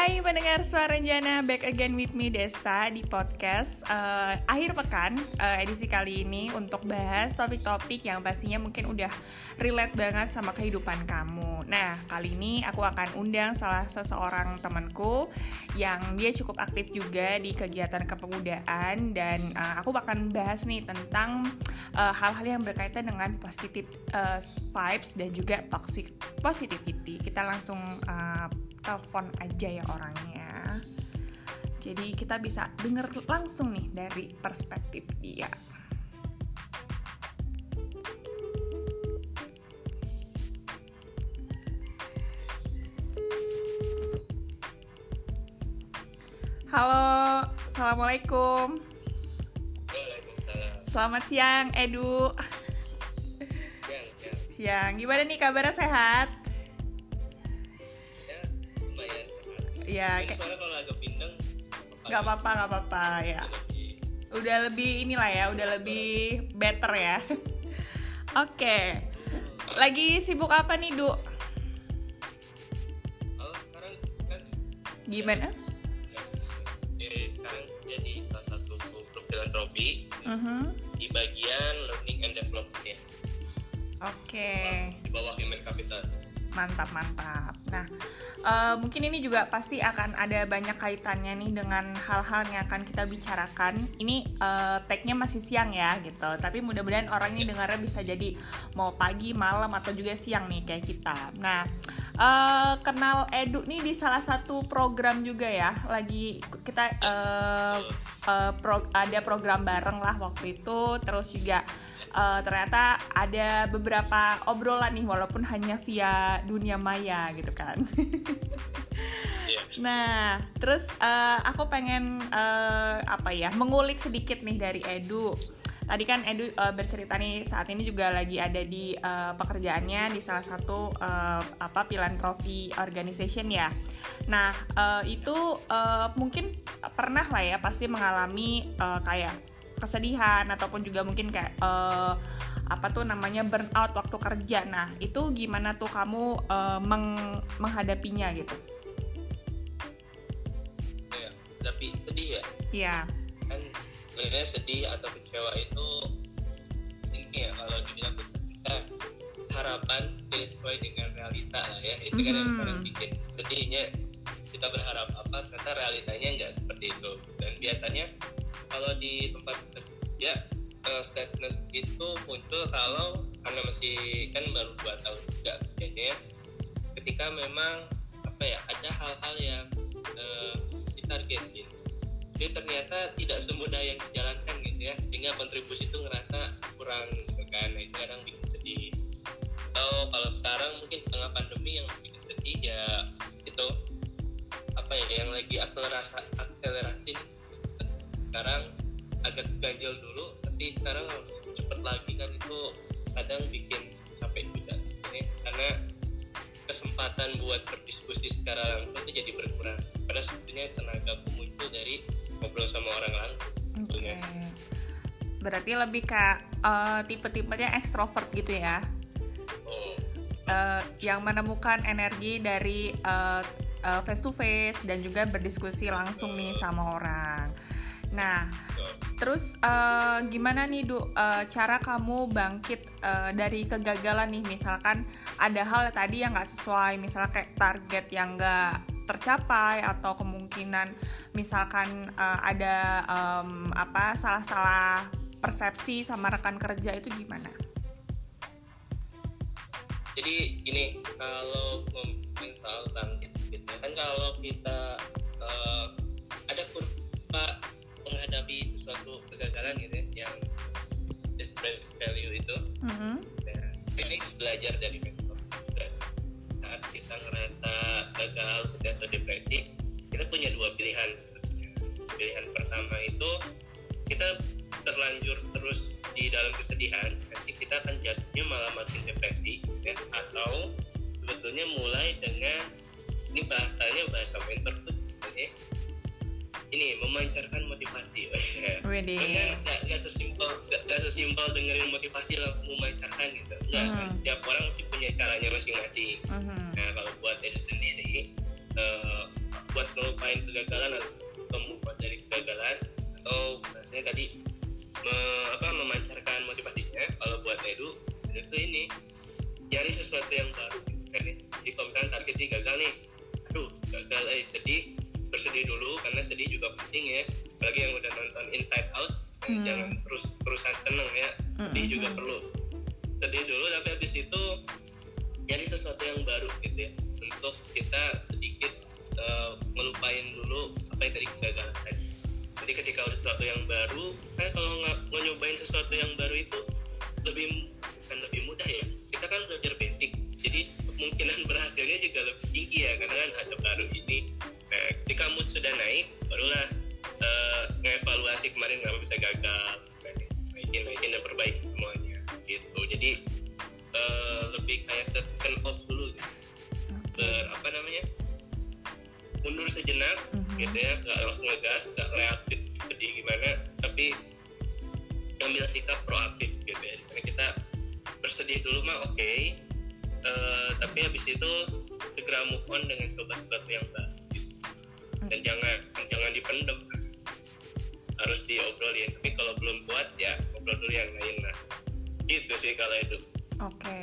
Hai pendengar suara Jana, back again with me Desta di podcast uh, akhir pekan uh, edisi kali ini untuk bahas topik-topik yang pastinya mungkin udah relate banget sama kehidupan kamu. Nah kali ini aku akan undang salah seseorang temanku yang dia cukup aktif juga di kegiatan kepemudaan dan uh, aku akan bahas nih tentang hal-hal uh, yang berkaitan dengan positif uh, vibes dan juga toxic positivity. Kita langsung uh, telepon aja ya orangnya jadi kita bisa denger langsung nih dari perspektif dia Halo, assalamualaikum. Selamat siang, Edu. Siang, siang. siang. Gimana nih kabarnya sehat? Ya kayak kalau agak pindeng nggak apa-apa nggak apa-apa ya. udah lebih inilah ya udah lebih better ya. Oke. Okay. lagi sibuk apa nih du? Kan gimana? Sekarang jadi salah satu grup filantropi. Uh -huh. di bagian learning and development oke. Okay. di bawah human capital mantap mantap nah uh, mungkin ini juga pasti akan ada banyak kaitannya nih dengan hal-hal yang akan kita bicarakan. Ini uh, tagnya masih siang ya gitu. Tapi mudah-mudahan orang ini dengarnya bisa jadi mau pagi malam atau juga siang nih kayak kita. Nah uh, kenal Edu nih di salah satu program juga ya. Lagi kita uh, uh, pro, ada program bareng lah waktu itu. Terus juga uh, ternyata ada beberapa obrolan nih walaupun hanya via dunia maya gitu kan. Iya. nah, terus uh, aku pengen uh, apa ya mengulik sedikit nih dari Edu. Tadi kan Edu uh, bercerita nih saat ini juga lagi ada di uh, pekerjaannya di salah satu uh, apa philanthropy organization ya. Nah uh, itu uh, mungkin pernah lah ya pasti mengalami uh, kayak kesedihan ataupun juga mungkin kayak uh, apa tuh namanya burnout waktu kerja. Nah, itu gimana tuh kamu uh, meng menghadapinya gitu? Ya, tapi sedih ya? Iya. Kan sebenarnya sedih atau kecewa itu ini ya kalau dibilang kita harapan sesuai dengan realita lah ya. Itu kan yang sekarang bikin sedihnya kita berharap apa ternyata realitanya nggak seperti itu dan biasanya kalau di tempat uh, sadness itu muncul kalau karena masih kan baru dua tahun juga kerjanya ketika memang apa ya ada hal-hal yang uh, ditargetin jadi ternyata tidak semudah yang dijalankan gitu ya. Sehingga kontribusi itu ngerasa kurang gitu kan. Nah, itu kadang bikin sedih. Atau kalau sekarang mungkin tengah pandemi yang bikin sedih ya itu apa ya yang lagi akselerasi akselerasi sekarang agak ganjil dulu tapi sekarang cepet lagi kan itu kadang bikin capek juga. Ini karena kesempatan buat berdiskusi secara langsung itu jadi berkurang. Pada sebetulnya tenaga aku muncul dari ngobrol sama orang langsung okay. berarti lebih ke uh, tipe-tipenya ekstrovert gitu ya? Oh. uh, yang menemukan energi dari uh, uh, face to face dan juga berdiskusi langsung nih sama orang. Nah, terus uh, gimana nih Du uh, cara kamu bangkit uh, dari kegagalan nih misalkan ada hal tadi yang nggak sesuai, misalnya kayak target yang nggak tercapai atau kemungkinan misalkan uh, ada um, apa salah-salah persepsi sama rekan kerja itu gimana? Jadi ini kalau soal bangkit kan kalau kita uh, ada kurva kegagalan gitu ya yang value itu. Mm-hmm. nah, ini belajar dari mentor. Saat kita ngerasa gagal atau depresi kita punya dua pilihan pilihan pertama itu kita terlanjur terus di dalam kesedihan nanti kita akan jatuhnya malah makin depresi ya. Atau sebetulnya mulai dengan ini bahasanya bahasa mentor tuh ya, ini memancarkan motivasi Wede. nggak nggak sesimpel nggak sesimpel dengerin motivasi langsung memancarkan gitu nggak uh -huh. setiap orang pasti punya caranya masing-masing uh -huh. nah kalau buat diri sendiri uh, buat ngelupain kegagalan atau membuat dari kegagalan atau maksudnya tadi me, apa memancarkan motivasinya kalau buat edu itu ini cari sesuatu yang baru jadi kalau misalnya targetnya gagal nih aduh gagal eh sedih bersedih dulu karena sedih juga penting ya apalagi yang udah nonton Inside Out hmm. jangan terus terusan seneng ya sedih hmm. juga hmm. perlu sedih dulu tapi habis itu cari sesuatu yang baru gitu ya untuk kita sedikit uh, ngelupain dulu apa yang tadi kegagalan tadi jadi ketika udah sesuatu yang baru kan kalau nggak nyobain sesuatu yang baru itu lebih kan lebih mudah ya kita kan belajar basic jadi kemungkinan berhasilnya juga lebih tinggi ya karena kan ada baru ini nah ketika mood sudah naik barulah uh, ngevaluasi kemarin nggak bisa gagal naikin naikin dan perbaiki semuanya gitu jadi uh, lebih kayak turn off dulu gitu. Okay. apa namanya mundur sejenak mm-hmm. gitu ya nggak langsung ngegas nggak reaktif jadi gimana tapi ambil sikap proaktif gitu ya karena kita bersedih dulu mah oke okay. uh, eh, tapi habis itu segera move on dengan coba sesuatu yang baru. Dan jangan jangan dipendem. Harus diobrolin. Tapi kalau belum buat ya ngobrol dulu yang lain lah. Itu sih kalau itu. Oke. Okay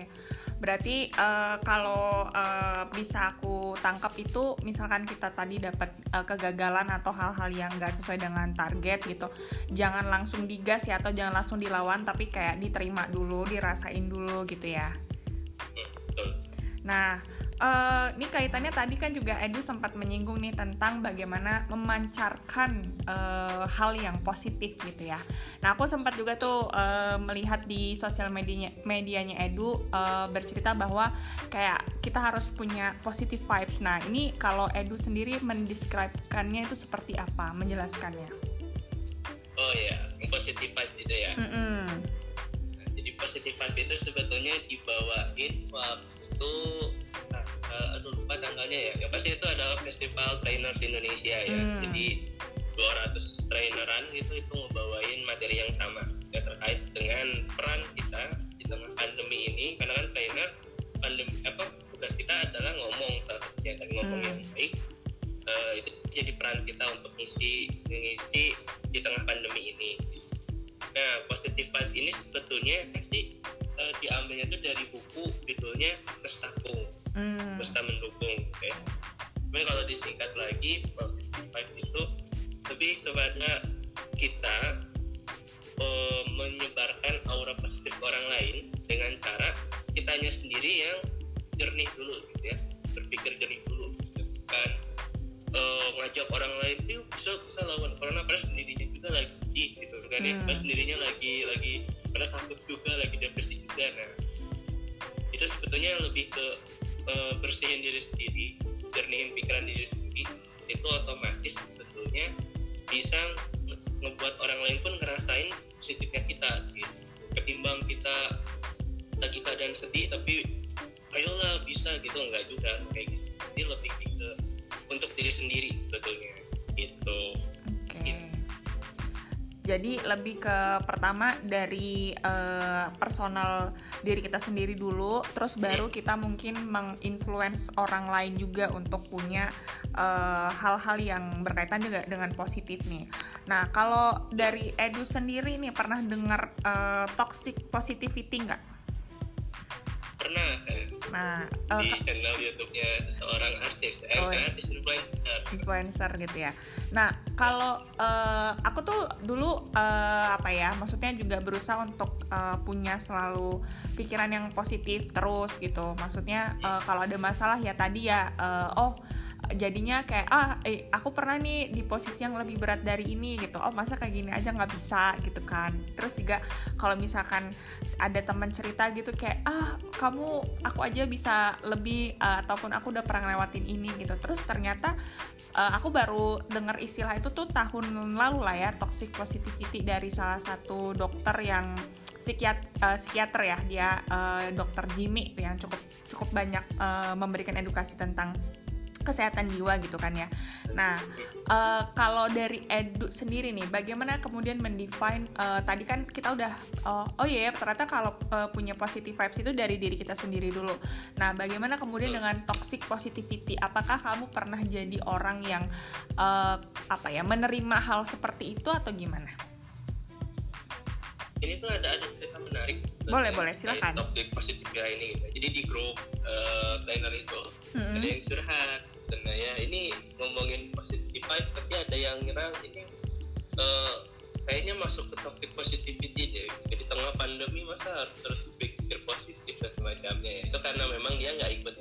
Berarti uh, kalau uh, bisa aku tangkap itu misalkan kita tadi dapat uh, kegagalan atau hal-hal yang nggak sesuai dengan target gitu, jangan langsung digas ya atau jangan langsung dilawan tapi kayak diterima dulu, dirasain dulu gitu ya. Nah, uh, ini kaitannya tadi kan juga Edu sempat menyinggung nih tentang bagaimana memancarkan uh, hal yang positif gitu ya. Nah aku sempat juga tuh uh, melihat di sosial medianya medianya Edu uh, bercerita bahwa kayak kita harus punya positive vibes. Nah ini kalau Edu sendiri mendeskripsikannya itu seperti apa, menjelaskannya? Oh ya, positive vibes itu ya. Mm -hmm. nah, jadi positive vibes itu sebetulnya dibawain waktu uh, aduh lupa tanggalnya ya. Yang pasti itu adalah festival trainer di Indonesia ya. Hmm. jadi 200 traineran gitu itu ngebawain materi yang sama. Ya terkait dengan peran kita di tengah pandemi ini. Karena kan trainer pandemi apa tugas kita adalah ngomong salah satunya dan ngomong hmm. yang baik. Uh, itu jadi peran kita untuk ngisi ngisi di tengah pandemi ini. Nah positif ini sebetulnya sih uh, diambilnya itu dari buku judulnya Kestakung hmm. Mesta mendukung ya. tapi kalau disingkat lagi five itu lebih kepada kita uh, menyebarkan aura positif orang lain dengan cara kitanya sendiri yang jernih dulu gitu ya berpikir jernih dulu gitu. kan uh, ngajak orang lain itu bisa bisa lawan corona padahal sendirinya juga lagi gitu kan ya hmm. sendirinya lagi lagi karena takut juga lagi depresi juga nah itu sebetulnya lebih ke jadi lebih ke pertama dari uh, personal diri kita sendiri dulu, terus baru kita mungkin menginfluence orang lain juga untuk punya eh, hal-hal uh, yang berkaitan juga dengan positif nih. Nah kalau dari Edu sendiri nih pernah dengar uh, toxic positivity nggak? Pernah nah uh, di channel YouTube-nya seorang artis eh, oh, artis influencer. Influencer gitu ya. Nah kalau uh, aku tuh dulu uh, apa ya maksudnya juga berusaha untuk uh, punya selalu pikiran yang positif terus gitu. Maksudnya uh, kalau ada masalah ya tadi ya uh, oh jadinya kayak ah eh, aku pernah nih di posisi yang lebih berat dari ini gitu. Oh masa kayak gini aja nggak bisa gitu kan. Terus juga kalau misalkan ada teman cerita gitu kayak ah kamu aku aja bisa lebih uh, ataupun aku udah pernah lewatin ini gitu. Terus ternyata uh, aku baru dengar istilah itu tuh tahun lalu lah ya toxic positivity dari salah satu dokter yang psikiat, uh, psikiater ya. Dia uh, dokter Jimmy yang cukup cukup banyak uh, memberikan edukasi tentang kesehatan jiwa gitu kan ya. Nah, uh, kalau dari Edu sendiri nih, bagaimana kemudian mendefine uh, tadi kan kita udah uh, oh iya yeah, ternyata kalau uh, punya positive vibes itu dari diri kita sendiri dulu. Nah, bagaimana kemudian dengan toxic positivity? Apakah kamu pernah jadi orang yang uh, apa ya menerima hal seperti itu atau gimana? Ini tuh ada ada cerita menarik. Boleh boleh silakan. Topik positif ya ini. Jadi di grup uh, trainer itu hmm. ada yang curhat dan ya ini ngomongin positive vibes tapi ada yang ngira ini uh, kayaknya masuk ke topik positivity deh jadi tengah pandemi masa harus terus pikir positif dan semacamnya ya. itu karena memang dia nggak ikut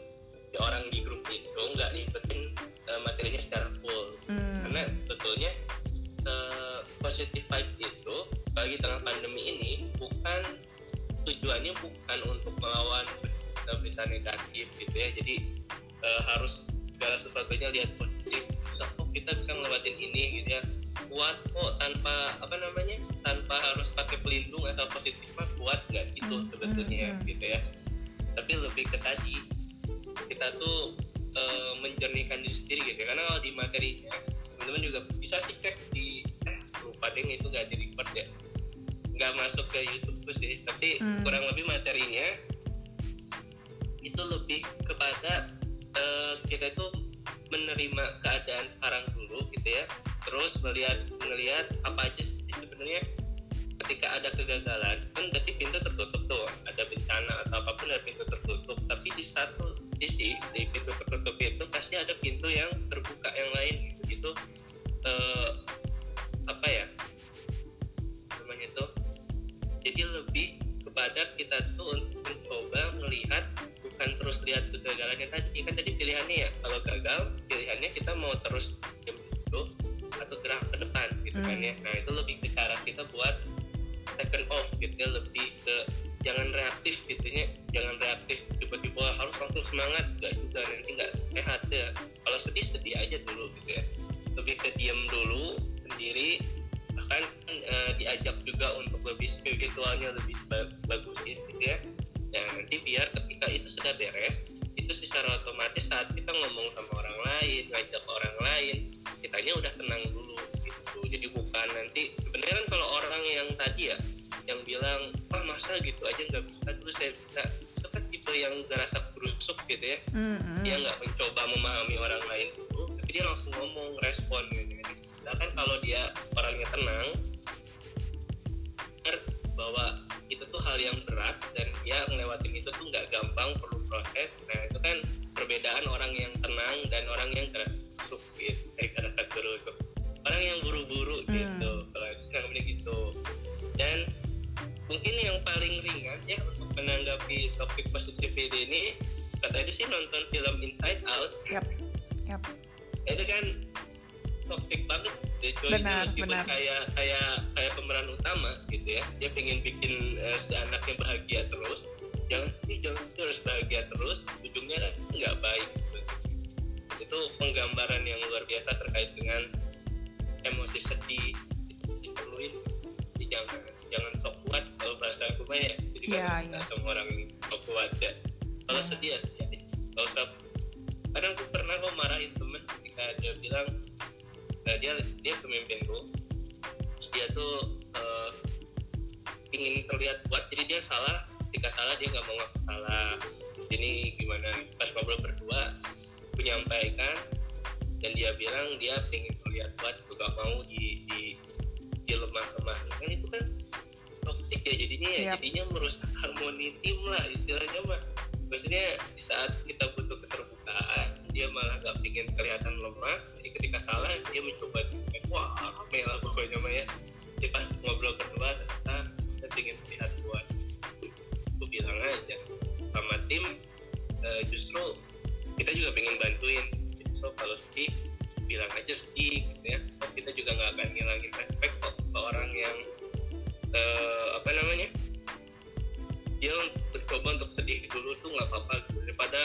di orang di grup itu nggak ikutin uh, materinya secara full hmm. karena sebetulnya uh, positive vibes itu bagi tengah pandemi ini bukan tujuannya bukan untuk melawan berita negatif gitu ya jadi uh, harus segala sesuatunya lihat positif. Bisa kok kita bisa ngelewatin ini gitu ya. Kuat kok tanpa apa namanya tanpa harus pakai pelindung atau positif mah kuat nggak gitu mm, sebetulnya mm, gitu ya. Tapi lebih ke tadi kita tuh e, menjernihkan diri sendiri gitu ya. karena kalau di materinya teman-teman juga bisa sih cek di eh lupa deh itu nggak di record ya. Nggak masuk ke YouTube tuh sih. Tapi mm. kurang lebih materinya itu lebih kepada uh, kita itu menerima keadaan sekarang dulu gitu ya. Terus melihat melihat apa aja sebenarnya ketika ada kegagalan kan berarti pintu tertutup tuh. Ada bencana atau apa pun ada pintu tertutup. Tapi di satu sisi di pintu tertutup itu pasti ada pintu yang terbuka yang lain gitu. Gitu uh, bukan terus lihat kegagalannya tadi. Kan tadi pilihannya ya kalau gagal pilihannya kita mau terus diam dulu atau gerak ke depan gitu kan ya. Hmm. nah itu lebih ke cara kita buat second off gitu ya lebih ke jangan reaktif gitu ya. Jangan reaktif tiba-tiba harus langsung semangat gak juga nanti nggak sehat ya. Kalau sedih sedih aja dulu gitu ya. Lebih ke diam dulu sendiri bahkan uh, diajak juga untuk lebih spiritualnya lebih bagus gitu ya nanti biar ketika itu sudah beres menanggapi topik positivity ini kata itu sih nonton film Inside Out yep. Yep. itu kan toxic banget dia coy benar, meskipun benar. kayak kayak kayak pemeran utama gitu ya dia pengen bikin uh, si anaknya bahagia terus jangan sih jangan harus bahagia terus ujungnya nggak baik gitu. itu penggambaran yang luar biasa terkait dengan emosi sedih diperluin jadi jangan jangan sok kuat kalau bahasa aku mah ya yeah, yeah. sama orang kuat ya kalau yeah. sedih ya sedih kalau usah kadang aku pernah kok marahin temen ketika dia bilang nah, dia dia pemimpinku dia tuh uh, ingin terlihat kuat jadi dia salah. Ketika salah dia nggak mau ngaku salah. Ini gimana? Pas ngobrol berdua menyampaikan dan dia bilang dia ingin terlihat kuat juga mau di di di lemah-lemah. Kan itu kan ya jadinya ya yep. jadinya merusak harmoni tim lah istilahnya mah maksudnya di saat kita butuh keterbukaan dia malah gak ingin kelihatan lemah jadi ketika salah dia mencoba wah rame lah pokoknya mah ya. Jadi pas ngobrol berdua ternyata kita ingin terlihat kuat aku bilang aja sama tim uh, justru kita juga pengen bantuin. So kalau sedih bilang aja sedih gitu ya. So, kita juga nggak akan ngilangin respect kok ke orang yang uh, dia mencoba untuk sedih dulu tuh nggak apa-apa gitu. daripada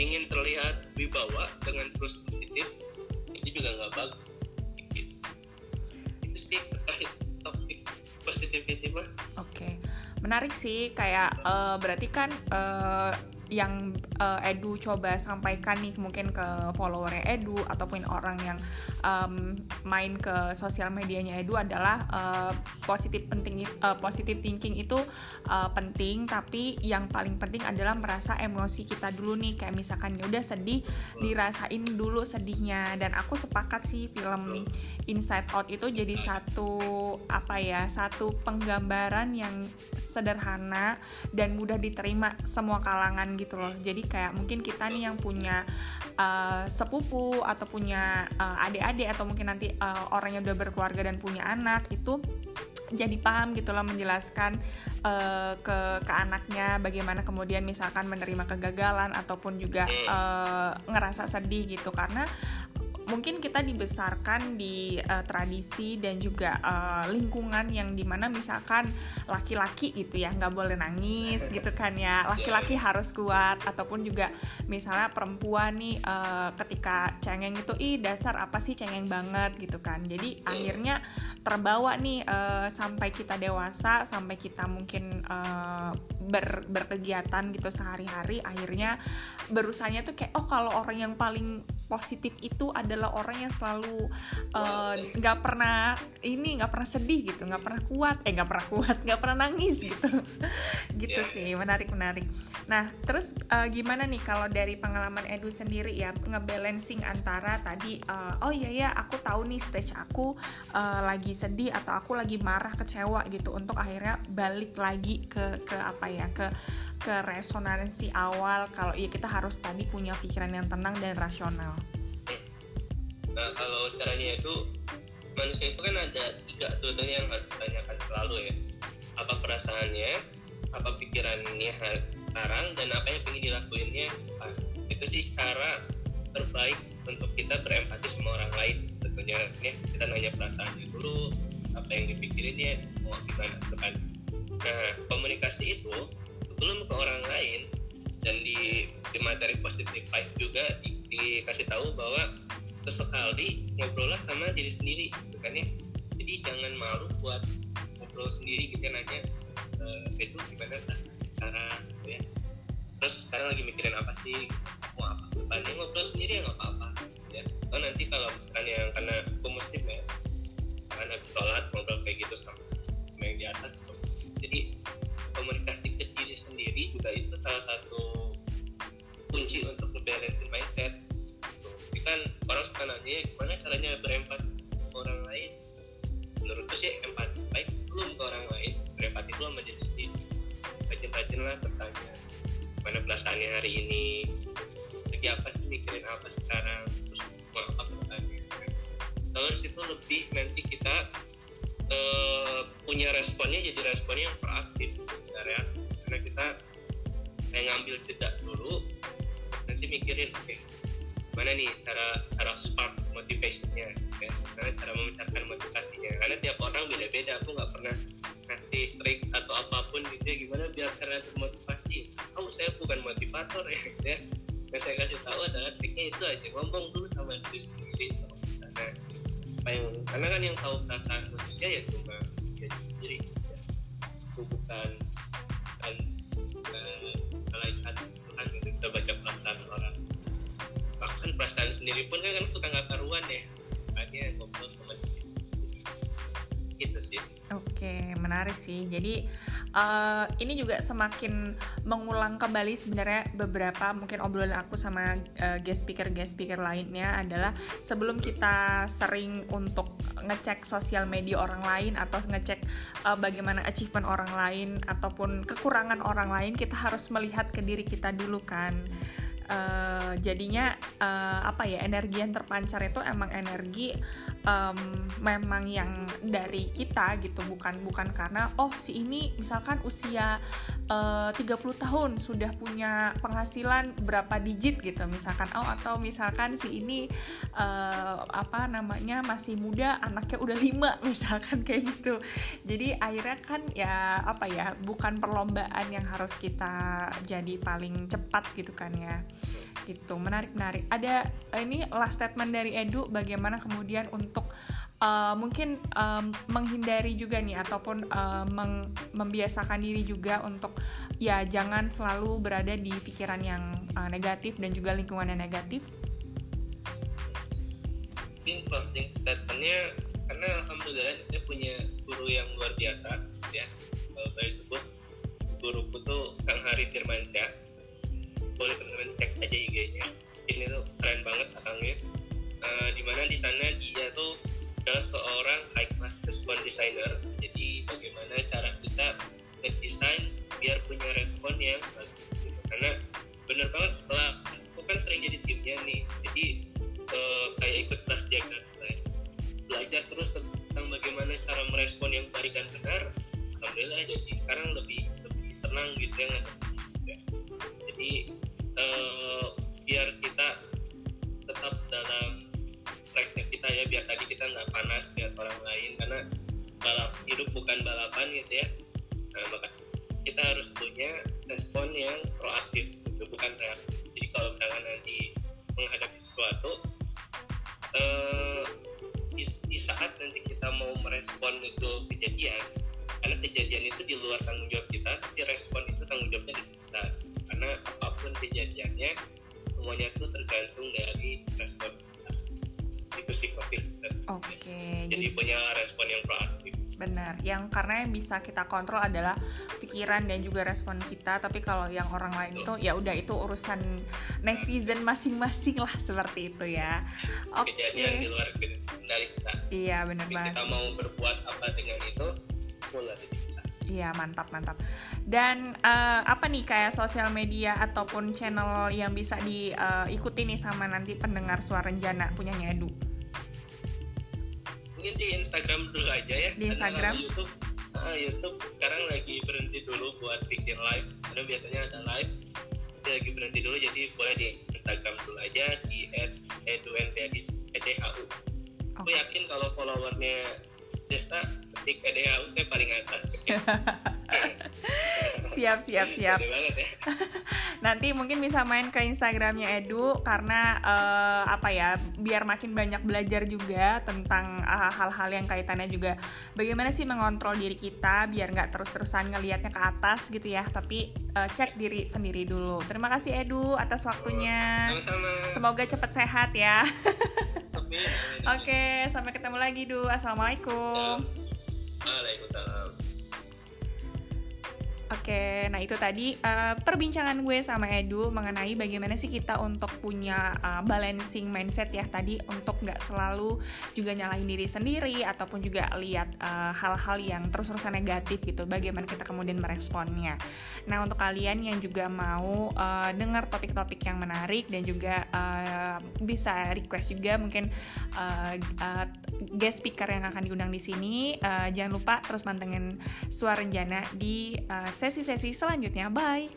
ingin terlihat wibawa dengan terus positif itu juga nggak bagus itu sih terkait topik positivity mah oke okay. menarik sih kayak uh, berarti kan uh, yang uh, Edu coba sampaikan nih mungkin ke followernya Edu ataupun orang yang um, main ke sosial medianya Edu adalah uh, positif penting uh, positif thinking itu uh, penting. Tapi yang paling penting adalah merasa emosi kita dulu nih. Kayak misalkan ya udah sedih dirasain dulu sedihnya. Dan aku sepakat sih film Inside Out itu jadi satu apa ya satu penggambaran yang sederhana dan mudah diterima semua kalangan gitu loh. Jadi kayak mungkin kita nih yang punya uh, sepupu atau punya uh, adik-adik atau mungkin nanti uh, orang yang udah berkeluarga dan punya anak itu jadi paham gitu loh menjelaskan uh, ke ke anaknya bagaimana kemudian misalkan menerima kegagalan ataupun juga uh, ngerasa sedih gitu. Karena mungkin kita dibesarkan di uh, tradisi dan juga uh, lingkungan yang di mana misalkan laki-laki gitu ya nggak boleh nangis gitu kan ya. Laki-laki harus kuat ataupun juga misalnya perempuan nih uh, ketika cengeng itu ih dasar apa sih cengeng banget? gitu kan. Jadi iya. akhirnya terbawa nih uh, sampai kita dewasa sampai kita mungkin uh, ber, berkegiatan gitu sehari-hari akhirnya berusahanya tuh kayak oh kalau orang yang paling positif itu adalah orang yang selalu eh, nggak uh, pernah ini nggak pernah sedih gitu nggak pernah kuat eh nggak pernah kuat nggak pernah nangis gitu gitu yeah. sih menarik menarik nah terus uh, gimana nih kalau dari pengalaman Edu sendiri ya ngebalancing antara tadi uh, oh iya ya aku tahu nih stage aku uh, lagi sedih atau aku lagi marah kecewa gitu untuk akhirnya balik lagi ke ke apa ya ke ke resonansi awal kalau ya kita harus tadi punya pikiran yang tenang dan rasional. Nah kalau caranya itu manusia itu kan ada tiga sebenarnya yang harus ditanyakan selalu ya. Apa perasaannya, apa pikirannya sekarang dan apa yang ingin dilakuinnya itu sih cara terbaik untuk kita berempati sama orang lain. Tentunya ya, kita nanya perasaannya dulu apa yang dipikirinnya mau gimana kan nah komunikasi itu sebelum ke orang lain. Dan di, di materi positif life juga di, dikasih tahu bahwa sesekali ngobrol sama diri sendiri gitu kan ya. Jadi jangan malu buat ngobrol sendiri gitu nanya e, itu gimana cara gitu ya. Terus sekarang lagi mikirin apa sih? Mau apa? Depannya ngobrol sendiri ya nggak apa-apa ya. Oh nanti kalau misalkan yang karena aku ya karena sholat ngobrol kayak gitu sama mikirin oke okay, mana nih cara cara spark motivasinya ya? Karena cara memencarkan motivasinya. Karena tiap orang beda-beda aku nggak pernah ngasih trik atau apa pun gitu ya gimana biar kalian termotivasi. Oh saya bukan motivator ya gitu ya. Yang saya kasih tahu adalah triknya itu aja ngomong dulu sama diri sendiri sama apa yang karena kan yang tahu perasaan manusia ya cuma dia sendiri ya. bukan Kita baca perasaan orang. Bahkan perasaan sendiri pun kan, kan suka nggak karuan ya. Makanya ngobrol sama Oke, menarik sih. Jadi uh, ini juga semakin mengulang kembali sebenarnya beberapa mungkin obrolan aku sama uh, guest speaker guest speaker lainnya adalah sebelum kita sering untuk ngecek sosial media orang lain atau ngecek uh, bagaimana achievement orang lain ataupun kekurangan orang lain, kita harus melihat ke diri kita dulu kan. Uh, jadinya uh, apa ya energi yang terpancar itu emang energi um, memang yang dari kita gitu bukan bukan karena oh si ini misalkan usia eh, uh, 30 tahun sudah punya penghasilan berapa digit gitu misalkan oh atau misalkan si ini uh, apa namanya masih muda anaknya udah lima misalkan kayak gitu. Jadi akhirnya kan ya apa ya bukan perlombaan yang harus kita jadi paling cepat gitu kan ya gitu menarik menarik ada ini last statement dari Edu bagaimana kemudian untuk uh, mungkin um, menghindari juga nih ataupun uh, meng, membiasakan diri juga untuk ya jangan selalu berada di pikiran yang uh, negatif dan juga lingkungan yang negatif. Mungkin closing statementnya karena alhamdulillah saya punya guru yang luar biasa ya. Saya sebut guruku tuh Kang Hari Firmansyah boleh teman-teman cek aja IG-nya ini tuh keren banget akangnya. Uh, di mana di sana dia tuh adalah seorang high class respon designer. Jadi bagaimana cara kita ngedesain biar punya respon yang bagus gitu. karena bener banget setelah aku kan sering jadi timnya nih. Jadi uh, kayak ikut kelas jaga design belajar terus tentang bagaimana cara merespon yang baik dan benar alhamdulillah jadi sekarang lebih lebih tenang gitu ya uh, biar kita tetap dalam tracknya kita ya biar tadi kita nggak panas lihat orang lain karena balap hidup bukan balapan gitu ya. Nah maka kita harus punya respon yang proaktif gitu, bukan reaktif. Jadi kalau misalnya nanti menghadapi sesuatu eh, di, di saat nanti kita mau merespon itu kejadian karena kejadian itu di luar tanggung jawab kita tapi respon itu tanggung jawabnya di kita karena apa pun kejadiannya semuanya itu tergantung dari respon kita. Itu sih covid oke okay, jadi, jadi punya respon yang proaktif. Benar. Yang karena yang bisa kita kontrol adalah pikiran dan juga respon kita. Tapi kalau yang orang lain itu ya udah itu urusan netizen masing-masing lah seperti itu ya. Oke. Okay. di luar dari kita. Iya benar banget kita mau berbuat apa dengan itu mulai iya mantap mantap. Dan uh, apa nih kayak sosial media ataupun channel yang bisa diikuti uh, nih sama nanti pendengar suara Renjana punyanya Edu? Mungkin di Instagram dulu aja ya. Di Instagram? YouTube uh, YouTube sekarang lagi berhenti dulu buat bikin live. Karena biasanya ada live dia lagi berhenti dulu jadi boleh di Instagram dulu aja di @edunthadhu aku yakin kalau followernya Desta ketik EDHU saya paling atas. Siap siap siap. ya. nanti mungkin bisa main ke Instagramnya Edu karena uh, apa ya biar makin banyak belajar juga tentang eh, hal-hal uh, yang kaitannya juga bagaimana sih mengontrol diri kita biar nggak terus-terusan ngelihatnya ke atas gitu ya. Tapi uh, cek diri sendiri dulu. Terima kasih Edu atas waktunya. Sama-sama. semoga cepat sehat ya Oke, sampai ketemu lagi, Du. Assalamualaikum. Waalaikumsalam. Oke, nah itu tadi uh, perbincangan gue sama Edu mengenai bagaimana sih kita untuk punya uh, balancing mindset ya tadi untuk nggak selalu juga nyalahin diri sendiri ataupun juga lihat uh, hal-hal yang terus-terusan negatif gitu. Bagaimana kita kemudian meresponnya. Nah untuk kalian yang juga mau uh, dengar topik-topik yang menarik dan juga uh, bisa request juga mungkin uh, uh, guest speaker yang akan diundang di sini, uh, jangan lupa terus mantengin suara Renjana di uh, sesi-sesi selanjutnya. Bye!